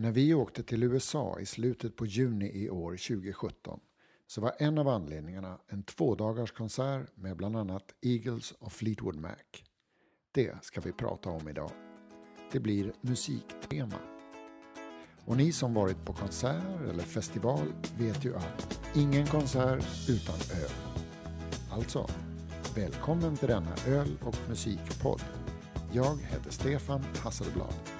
När vi åkte till USA i slutet på juni i år 2017 så var en av anledningarna en tvådagars konsert med bland annat Eagles och Fleetwood Mac. Det ska vi prata om idag. Det blir musiktema. Och ni som varit på konsert eller festival vet ju att ingen konsert utan öl. Alltså, välkommen till denna öl och musikpodd. Jag heter Stefan Hasselblad.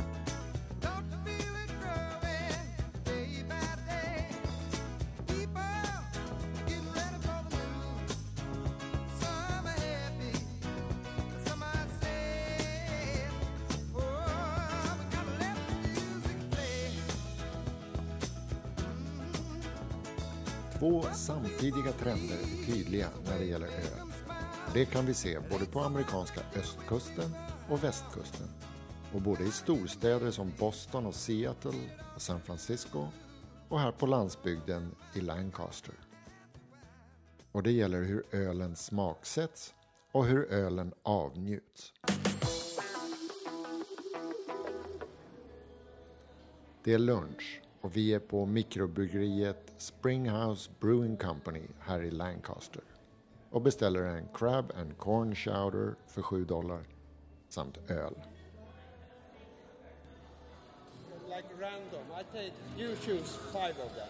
Det kan vi se både på amerikanska östkusten och västkusten. Och både i storstäder som Boston och Seattle och San Francisco och här på landsbygden i Lancaster. Och det gäller hur ölen smaksätts och hur ölen avnjuts. Det är lunch och vi är på mikrobryggeriet Springhouse Brewing Company här i Lancaster och beställer en Crab and Corn Chowder för 7 dollar samt öl. Like random, I take, you choose five of them.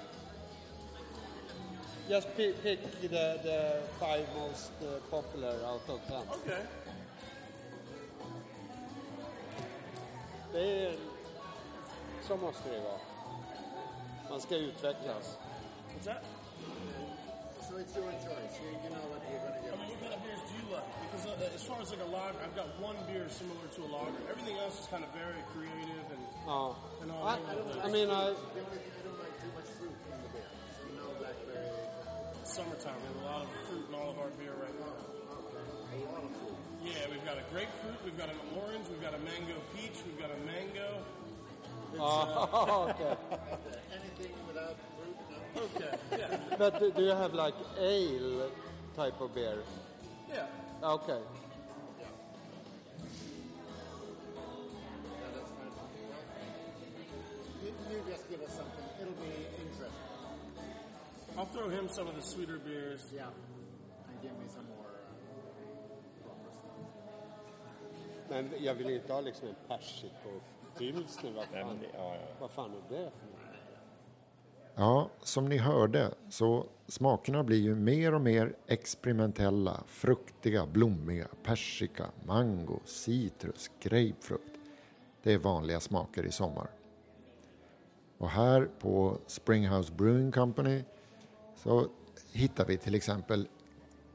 Just pick, pick the, the five most uh, popular out of ten. Okay. Det är, så måste det vara. Man ska utvecklas. What's that? So it's your choice. You, uh, you know what you're going to I mean, what kind of beers do you like? Because uh, as far as like a lager, I've got one beer similar to a lager. Everything else is kind of very creative and Ja. and all. I, over the place. I mean, I, The only thing I don't like too much fruit in the beer. So no blackberry. It's summertime. We have a lot of fruit in all of our beer right now. A lot of fruit. Yeah, we've got a grapefruit, we've got an orange, we've got a mango peach, we've got a mango. oh, uh, okay. Anything without fruit? No. Okay, yeah, But do do you have like ale type of beer? yeah. Okay. Yeah, that's fine. You, you just give us something. It'll be interesting. I'll throw him some of the sweeter beers. Yeah. And give me some more uh, proper stuff. Men jag vill inte ha liksom en persikopilsner. Vad fan, vad fan är det för något? Ja, som ni hörde så smakerna blir ju mer och mer experimentella, fruktiga, blommiga, persika, mango, citrus, grapefrukt. Det är vanliga smaker i sommar. Och här på Springhouse Brewing Company så hittar vi till exempel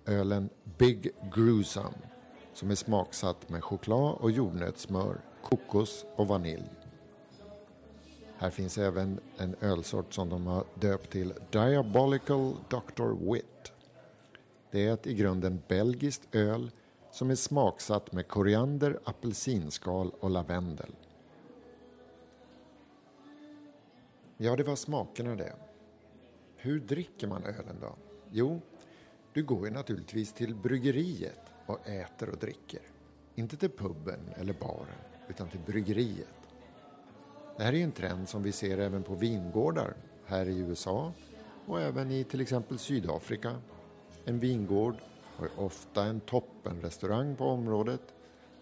ölen Big Gruesome som är smaksatt med choklad och jordnötssmör, kokos och vanilj. Här finns även en ölsort som de har döpt till Diabolical Dr. Wit. Det är ett i grunden belgiskt öl som är smaksatt med koriander, apelsinskal och lavendel. Ja, det var smakerna det. Hur dricker man ölen då? Jo, du går ju naturligtvis till bryggeriet och äter och dricker. Inte till puben eller baren, utan till bryggeriet. Det här är en trend som vi ser även på vingårdar här i USA och även i till exempel Sydafrika. En vingård har ofta en toppenrestaurang på området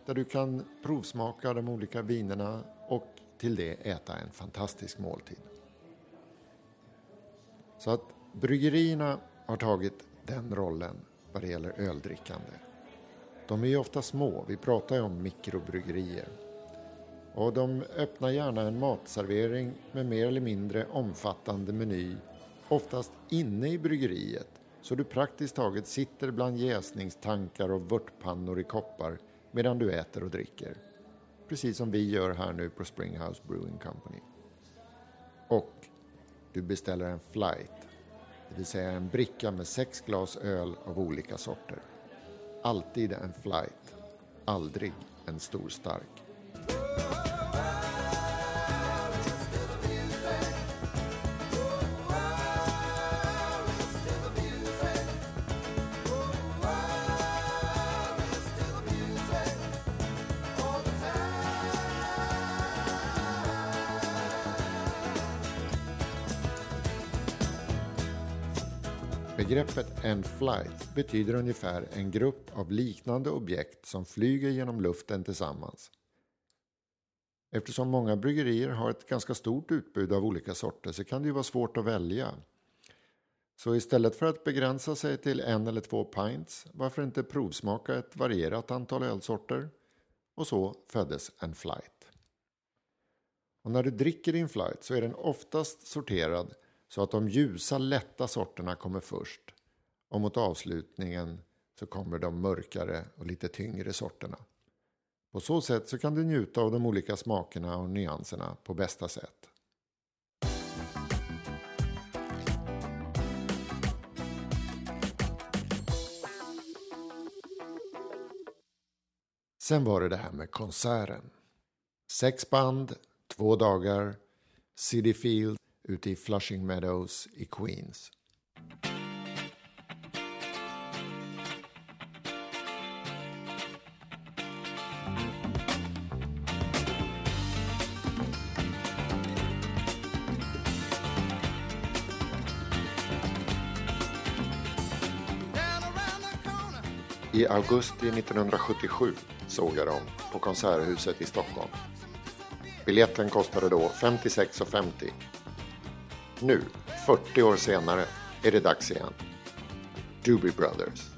där du kan provsmaka de olika vinerna och till det äta en fantastisk måltid. Så att bryggerierna har tagit den rollen vad det gäller öldrickande. De är ju ofta små, vi pratar ju om mikrobryggerier. Och de öppnar gärna en matservering med mer eller mindre omfattande meny, oftast inne i bryggeriet, så du praktiskt taget sitter bland jäsningstankar och vörtpannor i koppar medan du äter och dricker. Precis som vi gör här nu på Springhouse Brewing Company. Och du beställer en flight, det vill säga en bricka med sex glas öl av olika sorter. Alltid en flight, aldrig en stor stark. Begreppet en flight betyder ungefär en grupp av liknande objekt som flyger genom luften tillsammans. Eftersom många bryggerier har ett ganska stort utbud av olika sorter så kan det ju vara svårt att välja. Så istället för att begränsa sig till en eller två pints, varför inte provsmaka ett varierat antal ölsorter? Och så föddes en flight. Och när du dricker din flight så är den oftast sorterad så att de ljusa lätta sorterna kommer först och mot avslutningen så kommer de mörkare och lite tyngre sorterna. På så sätt så kan du njuta av de olika smakerna och nyanserna på bästa sätt. Sen var det det här med konserten. Sex band, två dagar, City Field ute i Flushing Meadows i Queens. I augusti 1977 såg jag dem på Konserthuset i Stockholm. Biljetten kostade då 56,50. Nu, 40 år senare, är det dags igen. Doobie Brothers.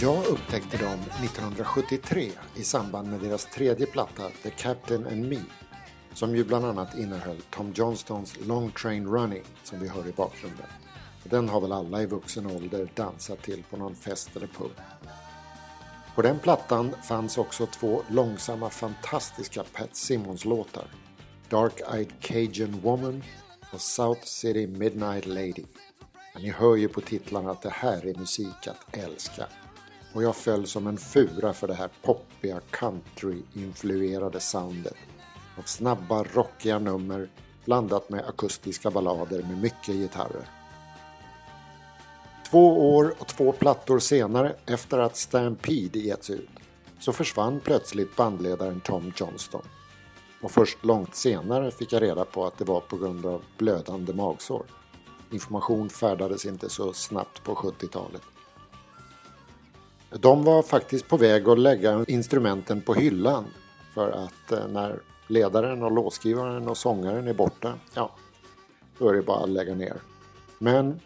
Jag upptäckte dem 1973 i samband med deras tredje platta The Captain and Me som ju bland annat innehöll Tom Johnstons Long Train Running som vi hör i bakgrunden. Den har väl alla i vuxen ålder dansat till på någon fest eller pub. På den plattan fanns också två långsamma fantastiska Pat Simmons-låtar. Dark-Eyed Cajun Woman och South City Midnight Lady. Men ni hör ju på titlarna att det här är musik att älska. Och jag föll som en fura för det här poppiga country-influerade soundet. Av snabba, rockiga nummer blandat med akustiska ballader med mycket gitarrer. Två år och två plattor senare efter att Stampede getts ut så försvann plötsligt bandledaren Tom Johnston. Och först långt senare fick jag reda på att det var på grund av blödande magsår. Information färdades inte så snabbt på 70-talet. De var faktiskt på väg att lägga instrumenten på hyllan för att eh, när ledaren och låtskrivaren och sångaren är borta, ja, då är det bara att lägga ner. Men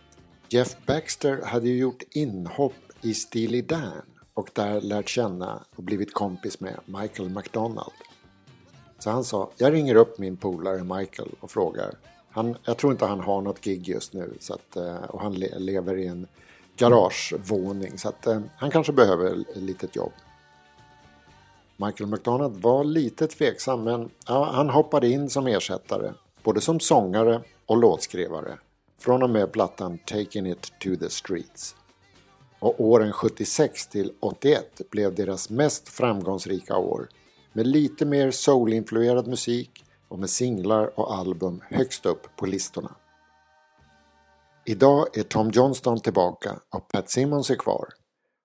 Jeff Baxter hade ju gjort inhopp i Steely Dan och där lärt känna och blivit kompis med Michael McDonald. Så han sa, jag ringer upp min polare Michael och frågar. Han, jag tror inte han har något gig just nu så att, eh, och han le lever i en garagevåning så att eh, han kanske behöver ett litet jobb. Michael McDonald var lite tveksam men ja, han hoppade in som ersättare både som sångare och låtskrivare från och med plattan Taking It To The Streets. Och åren 76 till 81 blev deras mest framgångsrika år med lite mer soul-influerad musik och med singlar och album högst upp på listorna. Idag är Tom Johnston tillbaka och Pat Simmons är kvar.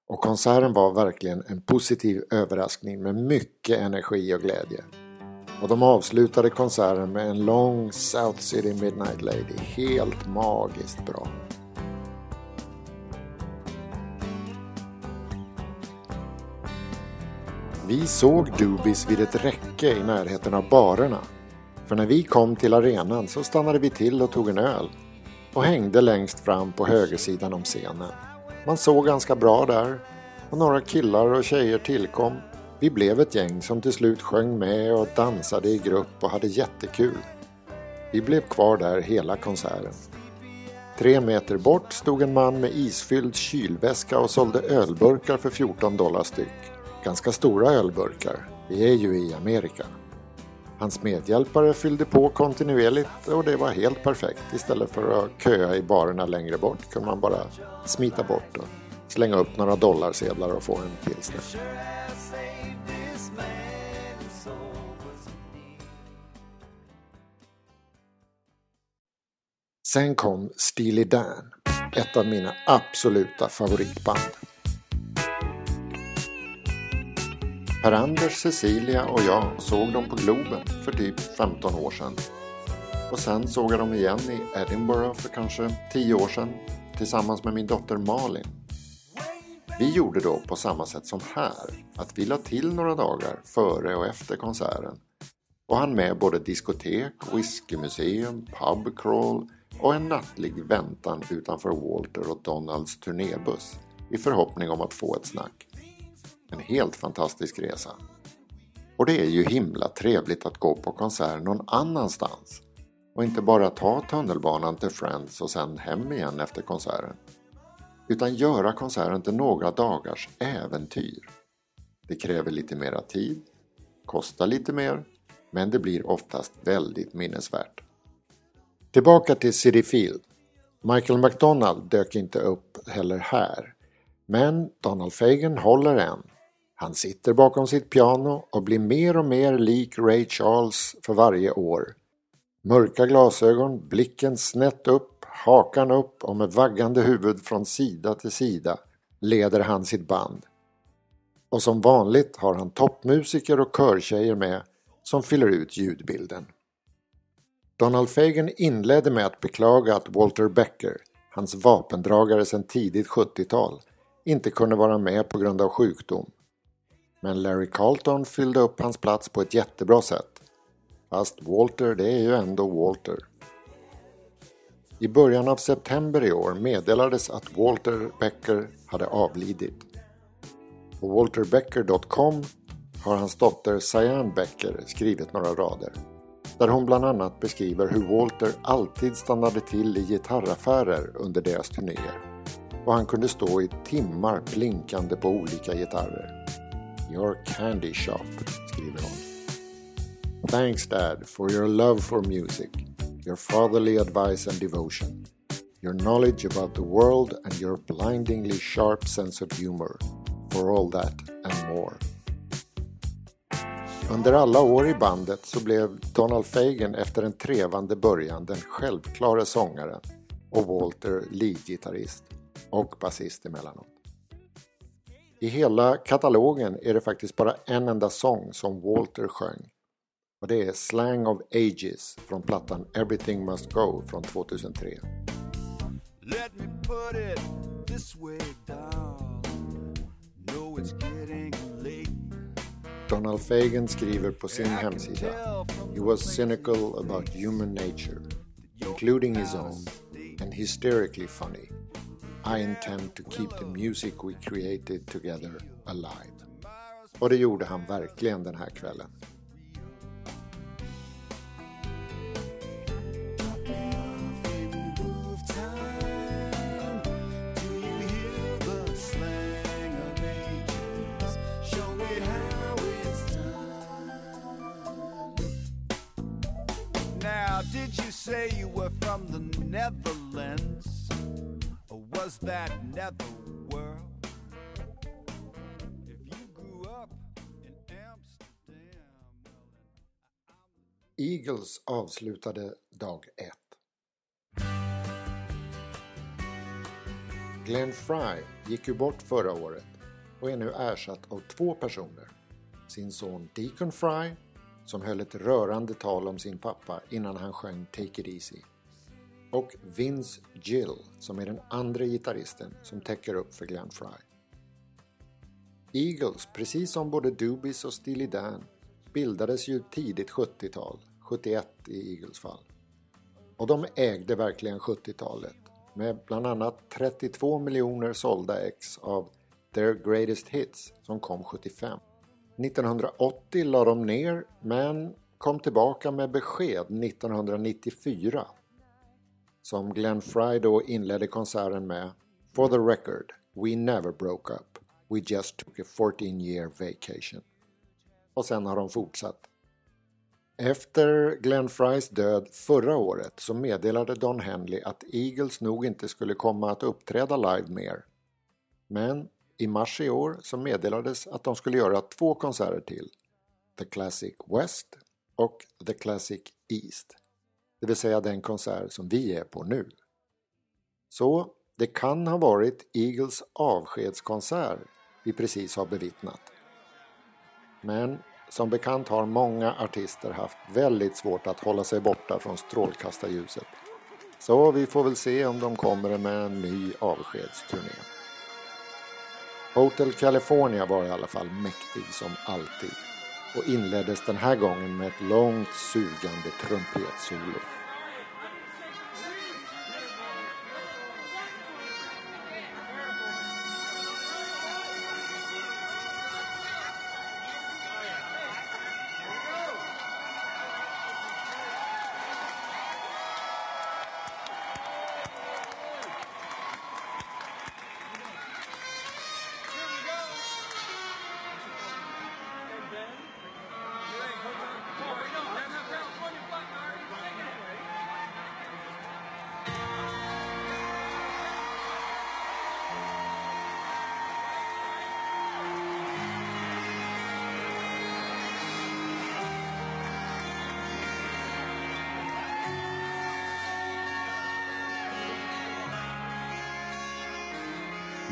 Och konserten var verkligen en positiv överraskning med mycket energi och glädje. Och de avslutade konserten med en lång South City Midnight Lady. Helt magiskt bra. Vi såg Doobies vid ett räcke i närheten av barerna. För när vi kom till arenan så stannade vi till och tog en öl och hängde längst fram på högersidan om scenen. Man såg ganska bra där och några killar och tjejer tillkom vi blev ett gäng som till slut sjöng med och dansade i grupp och hade jättekul. Vi blev kvar där hela konserten. Tre meter bort stod en man med isfylld kylväska och sålde ölburkar för 14 dollar styck. Ganska stora ölburkar. Vi är ju i Amerika. Hans medhjälpare fyllde på kontinuerligt och det var helt perfekt. Istället för att köa i barerna längre bort kunde man bara smita bort och slänga upp några dollarsedlar och få en pilsner. Sen kom Steely Dan, ett av mina absoluta favoritband. Per-Anders, Cecilia och jag såg dem på Globen för typ 15 år sedan. Och sen såg jag dem igen i Edinburgh för kanske 10 år sedan tillsammans med min dotter Malin. Vi gjorde då på samma sätt som här, att vi la till några dagar före och efter konserten och han med både diskotek, whiskymuseum, pubcrawl och en nattlig väntan utanför Walter och Donalds turnébuss i förhoppning om att få ett snack. En helt fantastisk resa. Och det är ju himla trevligt att gå på konsert någon annanstans och inte bara ta tunnelbanan till Friends och sen hem igen efter konserten. Utan göra konserten till några dagars äventyr. Det kräver lite mera tid, kostar lite mer, men det blir oftast väldigt minnesvärt. Tillbaka till City Field. Michael McDonald dök inte upp heller här. Men Donald Fagen håller än. Han sitter bakom sitt piano och blir mer och mer lik Ray Charles för varje år. Mörka glasögon, blicken snett upp, hakan upp och med vaggande huvud från sida till sida leder han sitt band. Och som vanligt har han toppmusiker och körtjejer med som fyller ut ljudbilden. Donald Fagan inledde med att beklaga att Walter Becker, hans vapendragare sedan tidigt 70-tal, inte kunde vara med på grund av sjukdom. Men Larry Carlton fyllde upp hans plats på ett jättebra sätt. Fast Walter, det är ju ändå Walter. I början av september i år meddelades att Walter Becker hade avlidit. På walterbecker.com har hans dotter Cyan Becker skrivit några rader. Där hon bland annat beskriver hur Walter alltid stannade till i gitarraffärer under deras turnéer. Och han kunde stå i timmar blinkande på olika gitarrer. Your candy shop, skriver hon. Thanks Dad for your love for music, your fatherly advice and devotion, your knowledge about the world and your blindingly sharp sense of humor, for all that and more. Under alla år i bandet så blev Donald Fagen efter en trevande början den självklara sångaren och Walter leadgitarrist och basist emellanåt. I hela katalogen är det faktiskt bara en enda sång som Walter sjöng och det är Slang of Ages från plattan Everything Must Go från 2003. Let me put it this way, down. No, it's getting Donald Fagen skriver på sin hemsida He was cynical about human nature, including his own, and hysterically funny. I intend to keep the music we created together alive. Och det gjorde han verkligen den här kvällen. Now, did you say you were from the Netherlands? Or was that netherworld? If you grew up in Amsterdam... Eagles avslutade dag ett. Glenn Fry gick ju bort förra året och är nu ersatt av två personer. Sin son Deacon Fry som höll ett rörande tal om sin pappa innan han sjöng Take It Easy. Och Vince Gill som är den andra gitarristen som täcker upp för Glenn Fry. Eagles, precis som både Doobies och Steely Dan, bildades ju tidigt 70-tal, 71 i Eagles fall. Och de ägde verkligen 70-talet med bland annat 32 miljoner sålda ex av Their Greatest Hits som kom 75. 1980 la de ner men kom tillbaka med besked 1994 som Glenn Fry då inledde konserten med For the record, we never broke up. We just took a 14 year vacation. Och sen har de fortsatt. Efter Glenn Frys död förra året så meddelade Don Henley att Eagles nog inte skulle komma att uppträda live mer. Men i mars i år så meddelades att de skulle göra två konserter till. The Classic West och The Classic East. Det vill säga den konsert som vi är på nu. Så det kan ha varit Eagles avskedskonsert vi precis har bevittnat. Men som bekant har många artister haft väldigt svårt att hålla sig borta från strålkastarljuset. Så vi får väl se om de kommer med en ny avskedsturné. Hotel California var i alla fall mäktig som alltid och inleddes den här gången med ett långt sugande trumpetsolo.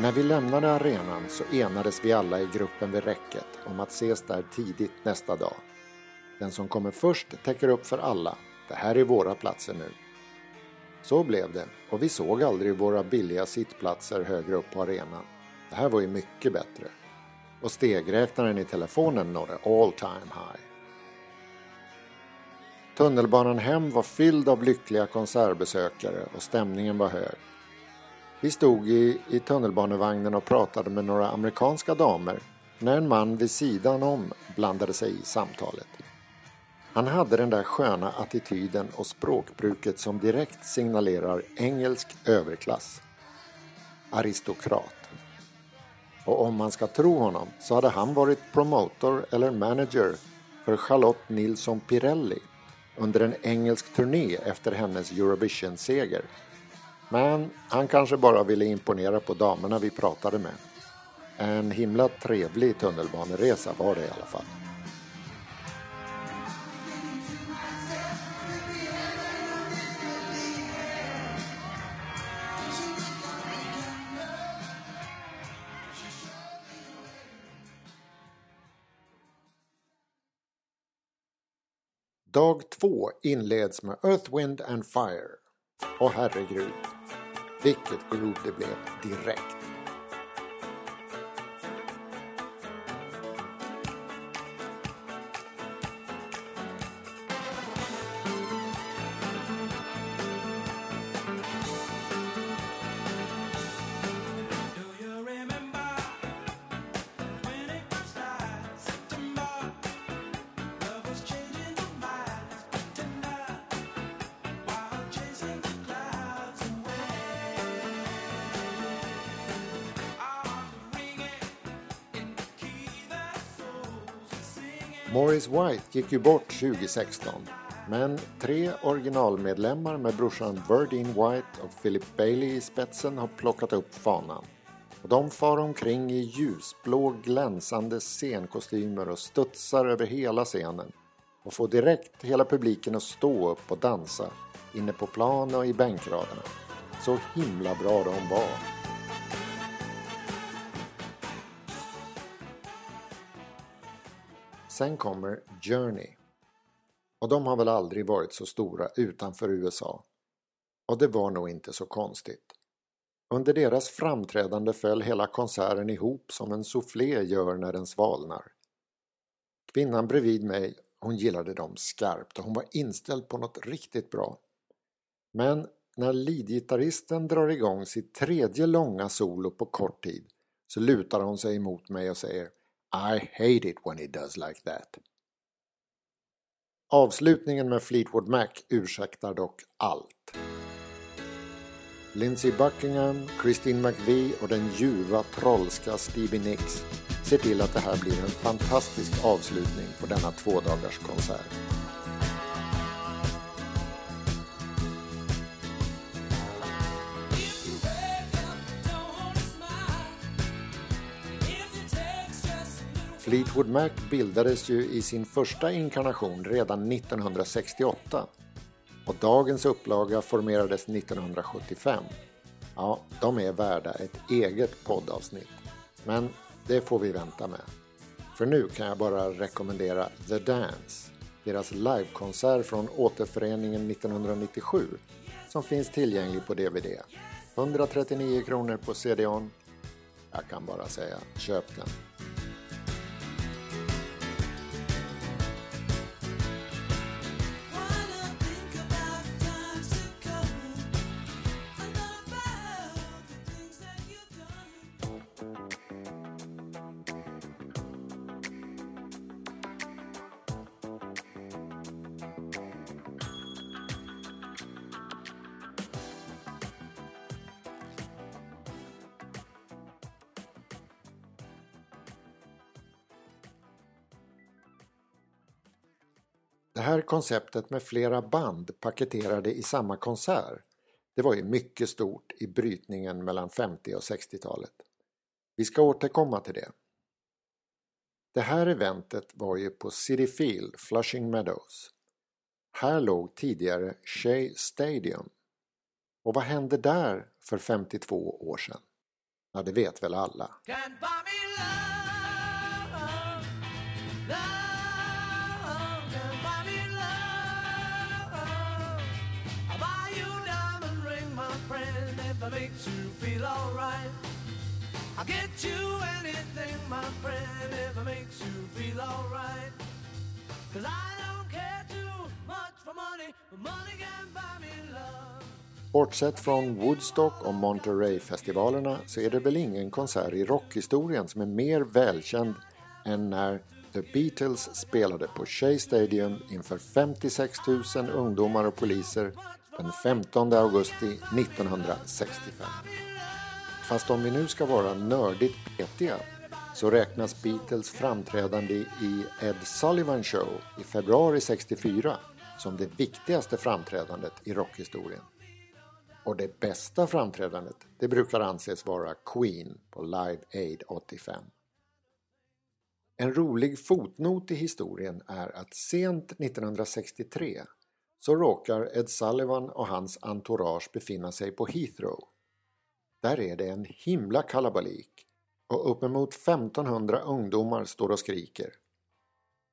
När vi lämnade arenan så enades vi alla i gruppen vid räcket om att ses där tidigt nästa dag. Den som kommer först täcker upp för alla. Det här är våra platser nu. Så blev det och vi såg aldrig våra billiga sittplatser högre upp på arenan. Det här var ju mycket bättre. Och stegräknaren i telefonen nådde all time high. Tunnelbanan hem var fylld av lyckliga konsertbesökare och stämningen var hög. Vi stod i, i tunnelbanevagnen och pratade med några amerikanska damer när en man vid sidan om blandade sig i samtalet. Han hade den där sköna attityden och språkbruket som direkt signalerar engelsk överklass. Aristokrat. Och om man ska tro honom så hade han varit promotor eller manager för Charlotte Nilsson Pirelli under en engelsk turné efter hennes Eurovision-seger. Men han kanske bara ville imponera på damerna vi pratade med. En himla trevlig tunnelbaneresa var det i alla fall. Dag två inleds med Earth, Wind and Fire. Och herregud, vilket blod det blev direkt. Morris White gick ju bort 2016 men tre originalmedlemmar med brorsan Verdine White och Philip Bailey i spetsen har plockat upp fanan. Och de far omkring i ljusblå glänsande scenkostymer och studsar över hela scenen och får direkt hela publiken att stå upp och dansa inne på plan och i bänkraderna. Så himla bra de var. Sen kommer Journey. Och de har väl aldrig varit så stora utanför USA. Och det var nog inte så konstigt. Under deras framträdande föll hela konserten ihop som en soufflé gör när den svalnar. Kvinnan bredvid mig, hon gillade dem skarpt och hon var inställd på något riktigt bra. Men när leadgitarristen drar igång sitt tredje långa solo på kort tid så lutar hon sig emot mig och säger i hate it when it does like that. Avslutningen med Fleetwood Mac ursäktar dock allt. Lindsey Buckingham, Christine McVie och den ljuva trollska Stevie Nicks ser till att det här blir en fantastisk avslutning på denna tvådagars konsert. Fleetwood Mac bildades ju i sin första inkarnation redan 1968 och dagens upplaga formerades 1975. Ja, de är värda ett eget poddavsnitt. Men det får vi vänta med. För nu kan jag bara rekommendera The Dance, deras livekonsert från återföreningen 1997 som finns tillgänglig på DVD. 139 kronor på CD-ON. Jag kan bara säga, köp den. Konceptet med flera band paketerade i samma konsert, det var ju mycket stort i brytningen mellan 50 och 60-talet. Vi ska återkomma till det. Det här eventet var ju på City Field, Flushing Meadows. Här låg tidigare Shea Stadium. Och vad hände där för 52 år sedan? Ja, det vet väl alla. Makes you feel alright. I'll get you anything, my friend, if it makes you feel alright. Cause I don't care too much for money, but money can buy me love. Bortsett från Woodstock och Monterey-festivalerna så är det väl ingen konsert i rockhistorien som är mer välkänd än när The Beatles spelade på Shea Stadium inför 56 000 ungdomar och poliser den 15 augusti 1965. Fast om vi nu ska vara nördigt petiga så räknas Beatles framträdande i Ed Sullivan Show i februari 64 som det viktigaste framträdandet i rockhistorien. Och det bästa framträdandet det brukar anses vara Queen på Live Aid 85. En rolig fotnot i historien är att sent 1963 så råkar Ed Sullivan och hans entourage befinna sig på Heathrow. Där är det en himla kalabalik och uppemot 1500 ungdomar står och skriker.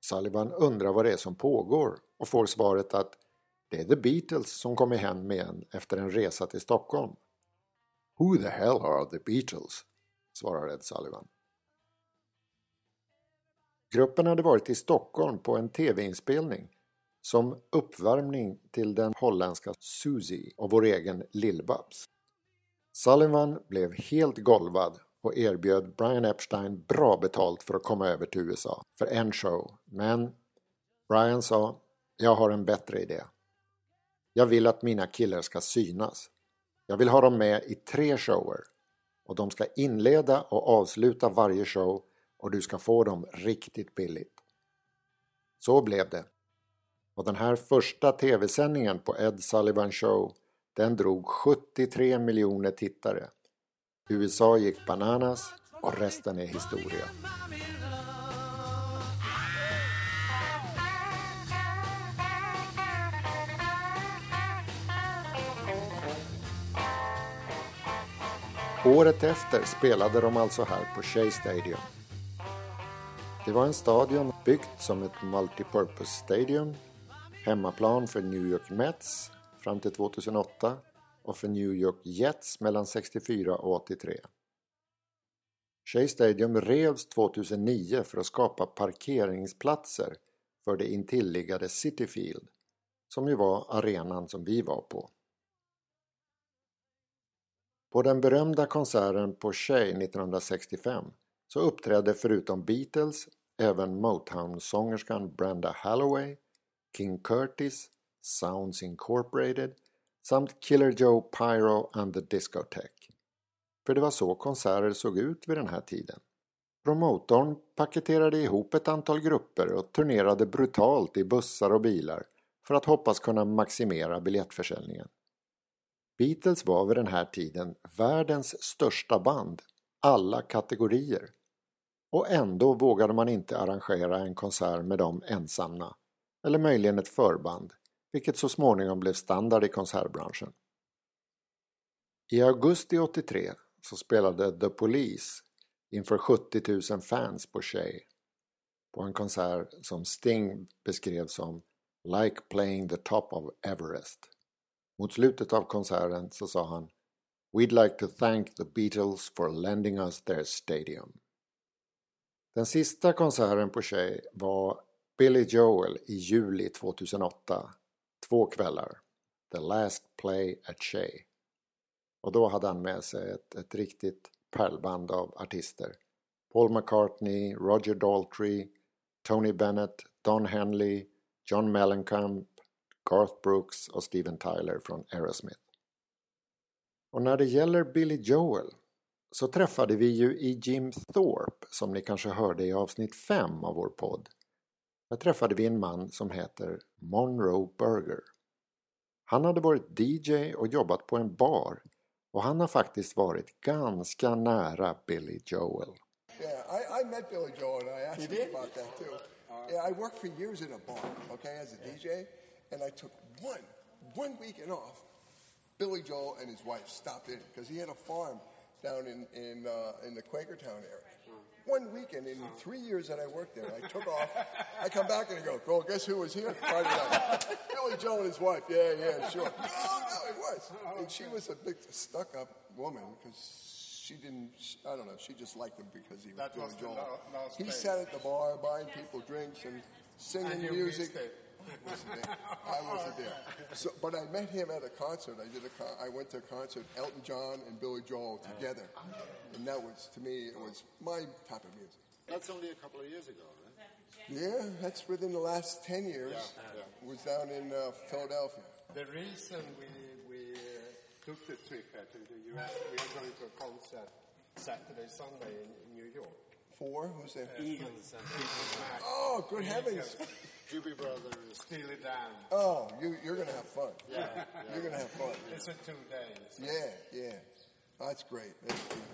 Sullivan undrar vad det är som pågår och får svaret att det är The Beatles som kommer hem igen efter en resa till Stockholm. Who the hell are the Beatles? svarar Ed Sullivan. Gruppen hade varit i Stockholm på en tv-inspelning som uppvärmning till den holländska Susie och vår egen Lill-Babs. Sullivan blev helt golvad och erbjöd Brian Epstein bra betalt för att komma över till USA för en show. Men Brian sa, jag har en bättre idé. Jag vill att mina killar ska synas. Jag vill ha dem med i tre shower och de ska inleda och avsluta varje show och du ska få dem riktigt billigt. Så blev det. Och den här första tv-sändningen på Ed Sullivan Show den drog 73 miljoner tittare. USA gick bananas och resten är historia. Året efter spelade de alltså här på Shea Stadium. Det var en stadion byggt som ett multipurpose stadium hemmaplan för New York Mets fram till 2008 och för New York Jets mellan 64 och 83. Shea Stadium revs 2009 för att skapa parkeringsplatser för det intilliggade City Field som ju var arenan som vi var på. På den berömda konserten på Shea 1965 så uppträdde förutom Beatles även Motown-sångerskan Brenda Halloway King Curtis, Sounds Incorporated samt Killer Joe Pyro and the Discotheque. För det var så konserter såg ut vid den här tiden. Promotorn paketerade ihop ett antal grupper och turnerade brutalt i bussar och bilar för att hoppas kunna maximera biljettförsäljningen. Beatles var vid den här tiden världens största band, alla kategorier. Och ändå vågade man inte arrangera en konsert med dem ensamma eller möjligen ett förband, vilket så småningom blev standard i konsertbranschen. I augusti 83 så spelade The Police inför 70 000 fans på Shea på en konsert som Sting beskrev som “like playing the top of Everest”. Mot slutet av konserten så sa han “We'd like to thank the Beatles for lending us their stadium”. Den sista konserten på Shea var Billy Joel i juli 2008. Två kvällar. The Last Play at Shea. Och då hade han med sig ett, ett riktigt pärlband av artister. Paul McCartney, Roger Daltrey, Tony Bennett, Don Henley, John Mellencamp, Garth Brooks och Steven Tyler från Aerosmith. Och när det gäller Billy Joel så träffade vi ju i Jim Thorpe som ni kanske hörde i avsnitt 5 av vår podd. Där träffade vi en man som heter Monroe Burger. Han hade varit DJ och jobbat på en bar och han har faktiskt varit ganska nära Billy Joel. Yeah, I, I met Billy Joel and I asked him about that too. Yeah, I worked for years in a bar, okay, as a DJ, and I took one, one weekend off. Billy Joel and his wife stopped in because he had a farm down in in uh, in the Quakertown area. One weekend in three years that I worked there, I took off. I come back and I go, "Well, guess who was here Friday night? Billy Joel and his wife. Yeah, yeah, sure. No, no, it was. And she was a big stuck-up woman because she didn't. I don't know. She just liked him because he was That Billy Joel. he sat at the bar buying people drinks and singing music. Missed it. I wasn't there. I wasn't there. So, but I met him at a concert. I did a. Con- I went to a concert. Elton John and Billy Joel together, and that was to me it was my type of music. That's only a couple of years ago, right? Yeah, that's within the last ten years. Was down in uh, Philadelphia. The reason we, we uh, took the trip here to the US, we are going to a concert Saturday, Sunday in, in New York. Four. Who's there? Eagles and Fleetwood Mac. Oh, good heavens! Doobie Brothers. Steely Dan. Oh, you, you're gonna have fun. Yeah, you're gonna have fun. It's a two days. Yeah, yeah. Oh, that's great.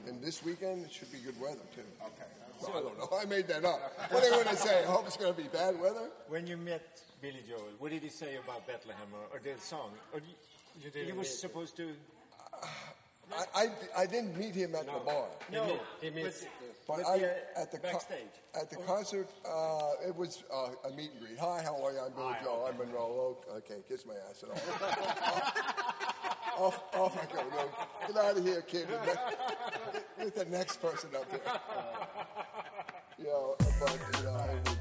And this weekend it should be good weather too. Okay. Well, I don't know. I made that up. What are they going to say? I hope it's going to be bad weather. When you met Billy Joel, what did he say about Bethlehem or, or the song? Or you, You didn't he was meet supposed to. I, I, I didn't meet him at the bar, No, he meets- but I the, uh, at the co- at the concert uh, it was uh, a meet and greet. Hi, how are you? I'm Billy Hi, Joel. I'm Monroe. Oh, Okay, kiss my ass and all. off, off I go. No, get out of here, kid. Get the next person up here. You know, but you know,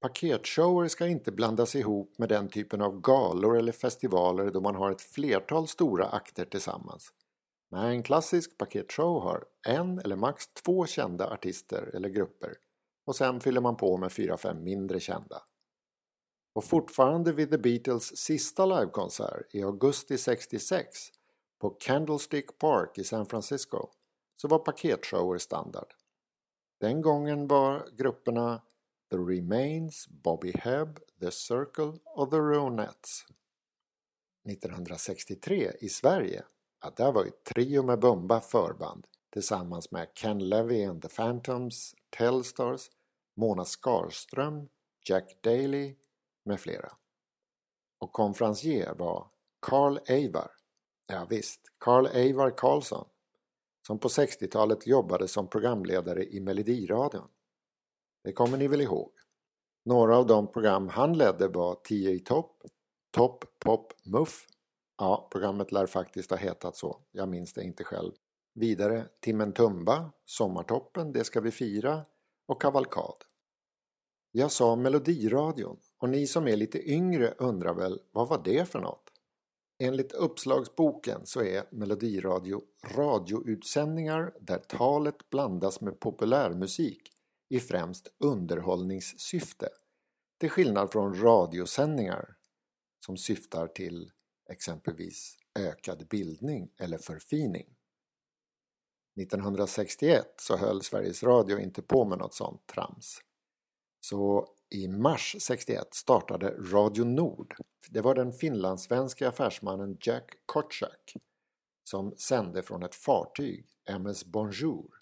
Paketshower ska inte blandas ihop med den typen av galor eller festivaler då man har ett flertal stora akter tillsammans. Nej, en klassisk paketshow har en eller max två kända artister eller grupper och sen fyller man på med fyra, fem mindre kända. Och fortfarande vid The Beatles sista livekonsert i augusti 66 på Candlestick Park i San Francisco så var paketshower standard. Den gången var grupperna The Remains, Bobby Hebb, The Circle och The Ronettes. 1963 i Sverige, ja, där var ju Trio med Bumba förband tillsammans med Ken Levy and the Phantoms, Tellstars, Mona Skarström, Jack Daly med flera. Och konferencier var Carl Eivar, ja visst, Carl Eivar Karlsson, som på 60-talet jobbade som programledare i Melodiradion. Det kommer ni väl ihåg? Några av de program han ledde var 10 i topp, Topp Pop Muff. Ja, programmet lär faktiskt ha hetat så. Jag minns det inte själv. Vidare Timmen Tumba, Sommartoppen, Det ska vi fira och Kavalkad. Jag sa Melodiradion och ni som är lite yngre undrar väl vad var det för något? Enligt uppslagsboken så är Melodiradio radioutsändningar där talet blandas med populärmusik i främst underhållningssyfte. Till skillnad från radiosändningar som syftar till exempelvis ökad bildning eller förfining. 1961 så höll Sveriges Radio inte på med något sånt trams. Så i mars 61 startade Radio Nord. Det var den finlandssvenska affärsmannen Jack Kotschack som sände från ett fartyg, MS Bonjour,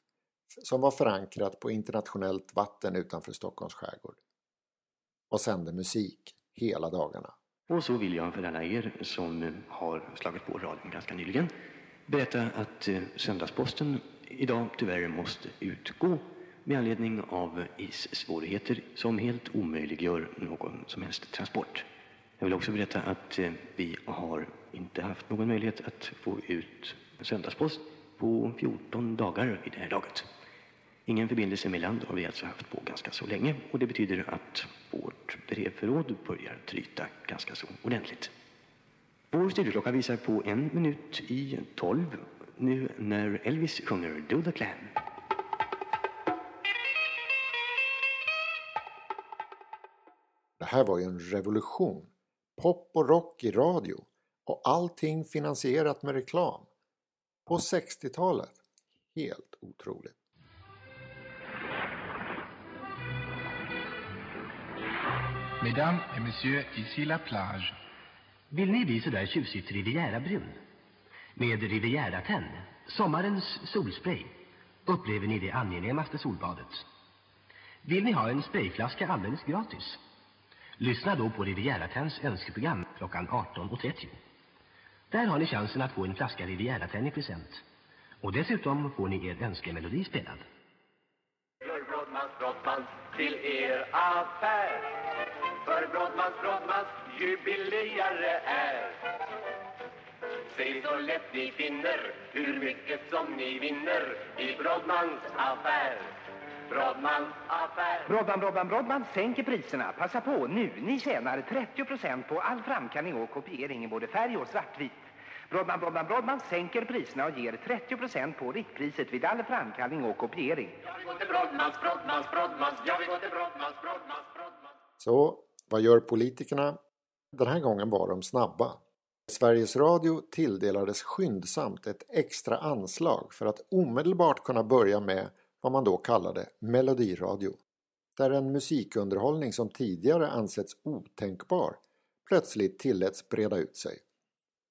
som var förankrat på internationellt vatten utanför Stockholms skärgård. Och sände musik hela dagarna. Och så vill jag för alla er som eh, har slagit på radion ganska nyligen berätta att eh, söndagsposten idag tyvärr måste utgå med anledning av issvårigheter som helt omöjliggör någon som helst transport. Jag vill också berätta att eh, vi har inte haft någon möjlighet att få ut söndagspost på 14 dagar vid det här laget. Ingen förbindelse med land har vi alltså haft på ganska så länge och det betyder att vårt brevförråd börjar tryta ganska så ordentligt. Vår studioklocka visar på en minut i tolv nu när Elvis sjunger Do the Clan. Det här var ju en revolution. Pop och rock i radio och allting finansierat med reklam. På 60-talet. Helt otroligt. Mesdames et messieurs, ici la plage. Vill ni bli sådär tjusigt Riviera-brun? Med Riviera-tenn, sommarens solspray, upplever ni det angenämaste solbadet. Vill ni ha en sprayflaska alldeles gratis? Lyssna då på Riviera-tenns önskeprogram klockan 18.30. Där har ni chansen att få en flaska Riviera-tenn i present. Och dessutom får ni er önskemelodi spelad. Gör till er affär. För Brodmans, Brodmans ju billigare är. Säg så lätt ni finner hur mycket som ni vinner i Brodmans affär. Brodmans affär. Brodman, Brodman, Brodman sänker priserna. Passa på nu. Ni tjänar 30% på all framkallning och kopiering i både färg och svartvit. Brodman, Brodman, Brodman sänker priserna och ger 30% på riktpriset vid all framkallning och kopiering. Jag vill gå till Brodmans, Brodmans, Brodmans. Jag vill gå till Brodmans, Brodmans, Brodmans. Så vad gör politikerna? Den här gången var de snabba. Sveriges Radio tilldelades skyndsamt ett extra anslag för att omedelbart kunna börja med vad man då kallade melodiradio. Där en musikunderhållning som tidigare ansetts otänkbar plötsligt tilläts breda ut sig.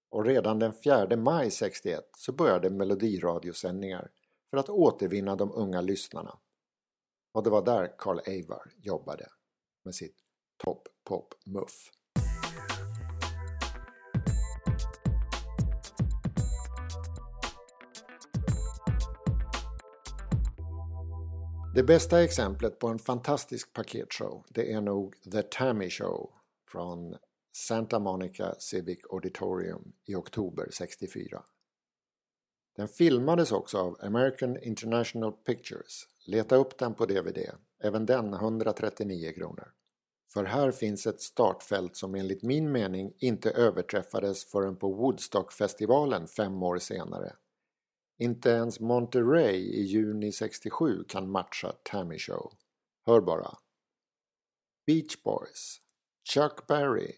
Och redan den 4 maj 61 så började melodiradiosändningar för att återvinna de unga lyssnarna. Och det var där Carl Eivar jobbade med sitt Top Pop Muff. Det bästa exemplet på en fantastisk paketshow det är nog The Tammy Show från Santa Monica Civic Auditorium i oktober 64. Den filmades också av American International Pictures. Leta upp den på DVD, även den 139 kronor. För här finns ett startfält som enligt min mening inte överträffades förrän på Woodstockfestivalen fem år senare. Inte ens Monterey i juni 67 kan matcha Tammy Show. Hör bara. Beach Boys, Chuck Berry,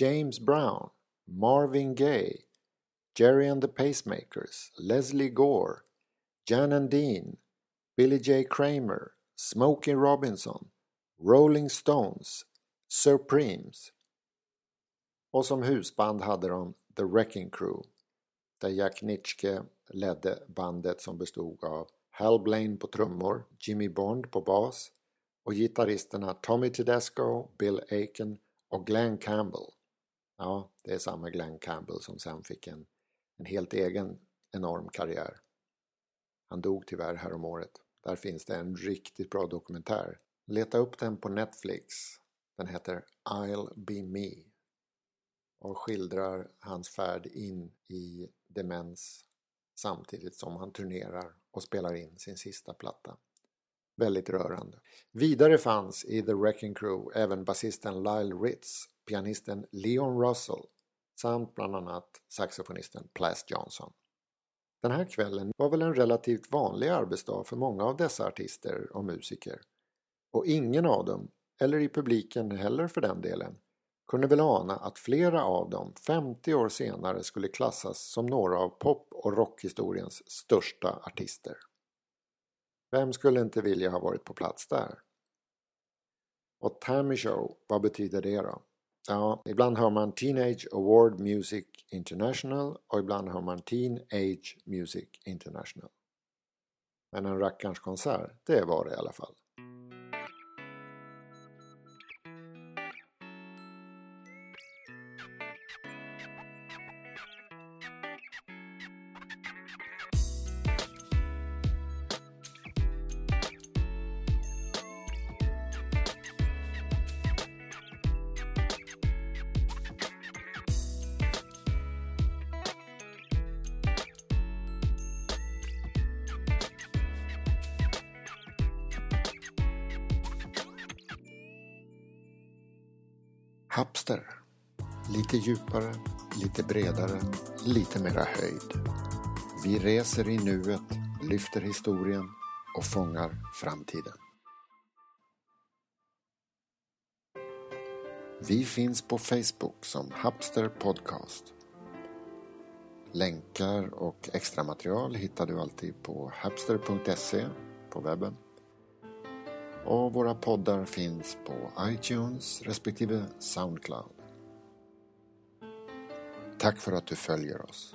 James Brown, Marvin Gaye, Jerry and the Pacemakers, Leslie Gore, Jan and Dean, Billy J. Kramer, Smokey Robinson, Rolling Stones, Supremes. Och som husband hade de The Wrecking Crew där Jack Nitschke ledde bandet som bestod av Hal Blaine på trummor, Jimmy Bond på bas och gitarristerna Tommy Tedesco, Bill Aiken och Glenn Campbell. Ja, det är samma Glenn Campbell som sen fick en, en helt egen enorm karriär. Han dog tyvärr häromåret. Där finns det en riktigt bra dokumentär. Leta upp den på Netflix. Den heter I'll be me och skildrar hans färd in i demens samtidigt som han turnerar och spelar in sin sista platta. Väldigt rörande. Vidare fanns i The Wrecking Crew även basisten Lyle Ritz, pianisten Leon Russell samt bland annat saxofonisten Plas Johnson. Den här kvällen var väl en relativt vanlig arbetsdag för många av dessa artister och musiker. Och ingen av dem, eller i publiken heller för den delen, kunde väl ana att flera av dem 50 år senare skulle klassas som några av pop och rockhistoriens största artister. Vem skulle inte vilja ha varit på plats där? Och Tammy Show, vad betyder det då? Ja, ibland hör man Teenage Award Music International och ibland hör man Teenage Music International. Men en rackarns konsert, det var det i alla fall. Hapster. Lite djupare, lite bredare, lite mera höjd. Vi reser i nuet, lyfter historien och fångar framtiden. Vi finns på Facebook som Hapster Podcast. Länkar och extra material hittar du alltid på hapster.se på webben. Och våra poddar finns på iTunes respektive Soundcloud. Tack för att du följer oss.